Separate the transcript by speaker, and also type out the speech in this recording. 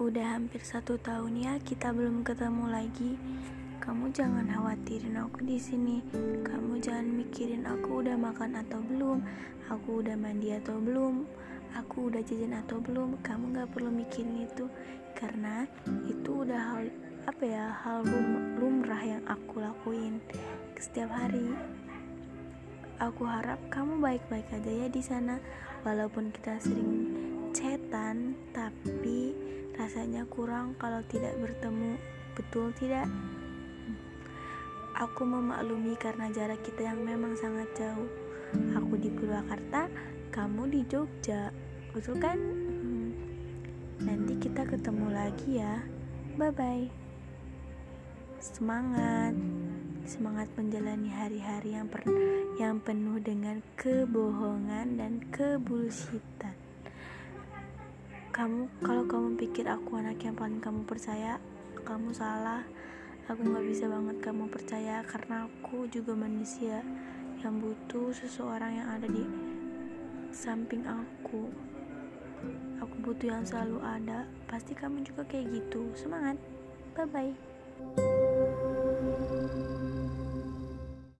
Speaker 1: Udah hampir satu tahun ya kita belum ketemu lagi. Kamu jangan khawatirin aku di sini. Kamu jangan mikirin aku udah makan atau belum, aku udah mandi atau belum, aku udah jajan atau belum. Kamu gak perlu mikirin itu karena itu udah hal apa ya hal lum lumrah yang aku lakuin setiap hari. Aku harap kamu baik-baik aja ya di sana, walaupun kita sering chatan, tapi Rasanya kurang kalau tidak bertemu, betul tidak? Aku memaklumi karena jarak kita yang memang sangat jauh. Aku di Purwakarta, kamu di Jogja, betul kan? Nanti kita ketemu lagi ya. Bye bye. Semangat, semangat menjalani hari-hari yang yang penuh dengan kebohongan dan kebulsitan kamu kalau kamu pikir aku anak yang paling kamu percaya kamu salah. Aku nggak bisa banget kamu percaya karena aku juga manusia yang butuh seseorang yang ada di samping aku. Aku butuh yang selalu ada. Pasti kamu juga kayak gitu. Semangat. Bye bye